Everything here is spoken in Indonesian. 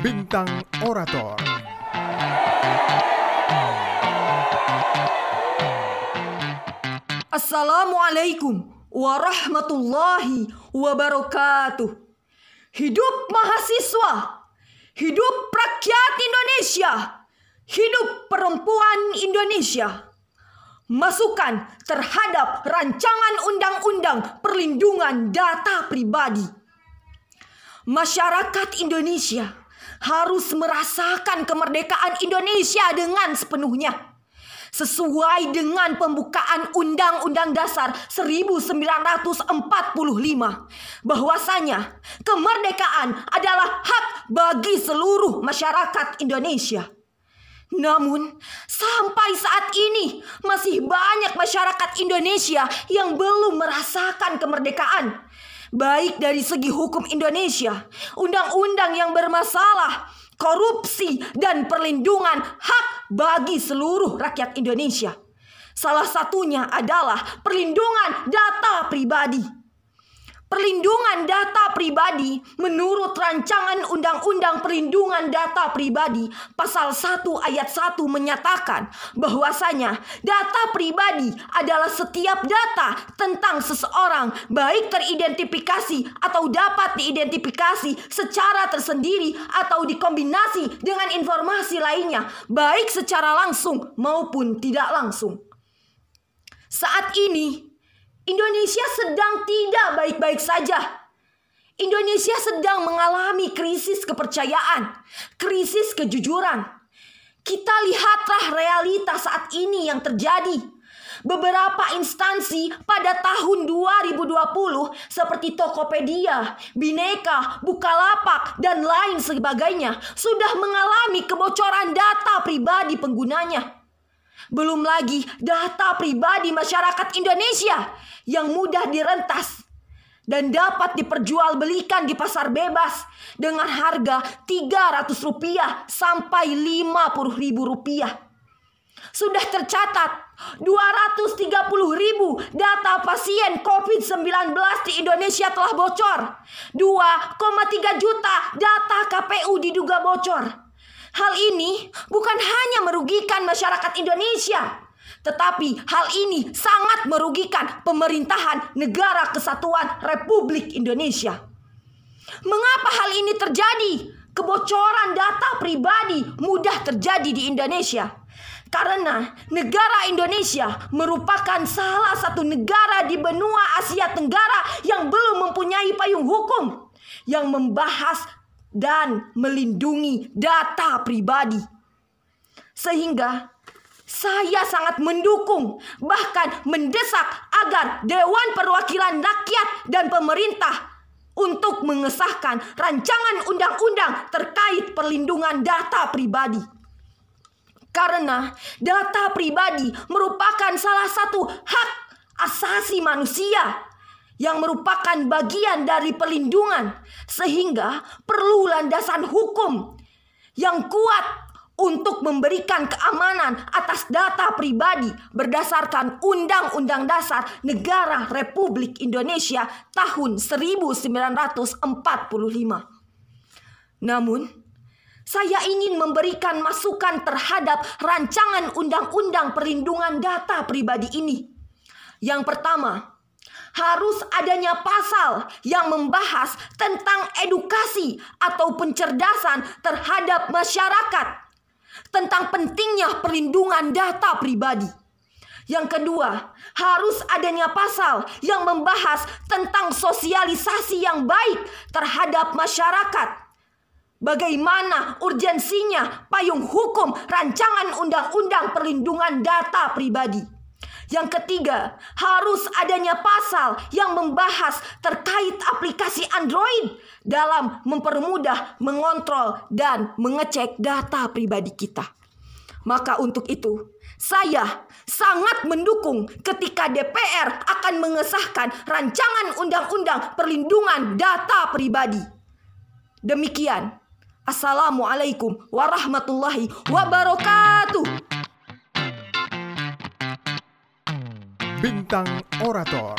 Bintang Orator Assalamualaikum warahmatullahi wabarakatuh. Hidup mahasiswa, hidup rakyat Indonesia, hidup perempuan Indonesia. Masukan terhadap rancangan undang-undang perlindungan data pribadi. Masyarakat Indonesia harus merasakan kemerdekaan Indonesia dengan sepenuhnya sesuai dengan pembukaan Undang-Undang Dasar 1945 bahwasanya kemerdekaan adalah hak bagi seluruh masyarakat Indonesia. Namun, sampai saat ini masih banyak masyarakat Indonesia yang belum merasakan kemerdekaan. Baik dari segi hukum Indonesia, undang-undang yang bermasalah, korupsi, dan perlindungan hak bagi seluruh rakyat Indonesia. Salah satunya adalah perlindungan data pribadi. Perlindungan data pribadi menurut rancangan Undang-Undang Perlindungan Data Pribadi pasal 1 ayat 1 menyatakan bahwasanya data pribadi adalah setiap data tentang seseorang baik teridentifikasi atau dapat diidentifikasi secara tersendiri atau dikombinasi dengan informasi lainnya baik secara langsung maupun tidak langsung. Saat ini Indonesia sedang tidak baik-baik saja. Indonesia sedang mengalami krisis kepercayaan, krisis kejujuran. Kita lihatlah realita saat ini yang terjadi. Beberapa instansi pada tahun 2020 seperti Tokopedia, Bineka, Bukalapak, dan lain sebagainya sudah mengalami kebocoran data pribadi penggunanya. Belum lagi data pribadi masyarakat Indonesia yang mudah direntas dan dapat diperjualbelikan di pasar bebas dengan harga 300 rupiah sampai 50 ribu rupiah. Sudah tercatat 230 ribu data pasien COVID-19 di Indonesia telah bocor. 2,3 juta data KPU diduga bocor. Hal ini bukan hanya merugikan masyarakat Indonesia, tetapi hal ini sangat merugikan pemerintahan negara kesatuan Republik Indonesia. Mengapa hal ini terjadi? Kebocoran data pribadi mudah terjadi di Indonesia. Karena negara Indonesia merupakan salah satu negara di benua Asia Tenggara yang belum mempunyai payung hukum yang membahas dan melindungi data pribadi. Sehingga saya sangat mendukung bahkan mendesak agar Dewan Perwakilan Rakyat dan pemerintah untuk mengesahkan rancangan undang-undang terkait perlindungan data pribadi. Karena data pribadi merupakan salah satu hak asasi manusia yang merupakan bagian dari perlindungan sehingga perlu landasan hukum yang kuat untuk memberikan keamanan atas data pribadi berdasarkan Undang-Undang Dasar Negara Republik Indonesia tahun 1945. Namun, saya ingin memberikan masukan terhadap rancangan Undang-Undang Perlindungan Data Pribadi ini. Yang pertama, harus adanya pasal yang membahas tentang edukasi atau pencerdasan terhadap masyarakat tentang pentingnya perlindungan data pribadi. Yang kedua, harus adanya pasal yang membahas tentang sosialisasi yang baik terhadap masyarakat. Bagaimana urgensinya payung hukum rancangan undang-undang perlindungan data pribadi. Yang ketiga, harus adanya pasal yang membahas terkait aplikasi Android dalam mempermudah mengontrol dan mengecek data pribadi kita. Maka untuk itu, saya sangat mendukung ketika DPR akan mengesahkan rancangan undang-undang perlindungan data pribadi. Demikian. Assalamualaikum warahmatullahi wabarakatuh. Bintang Orator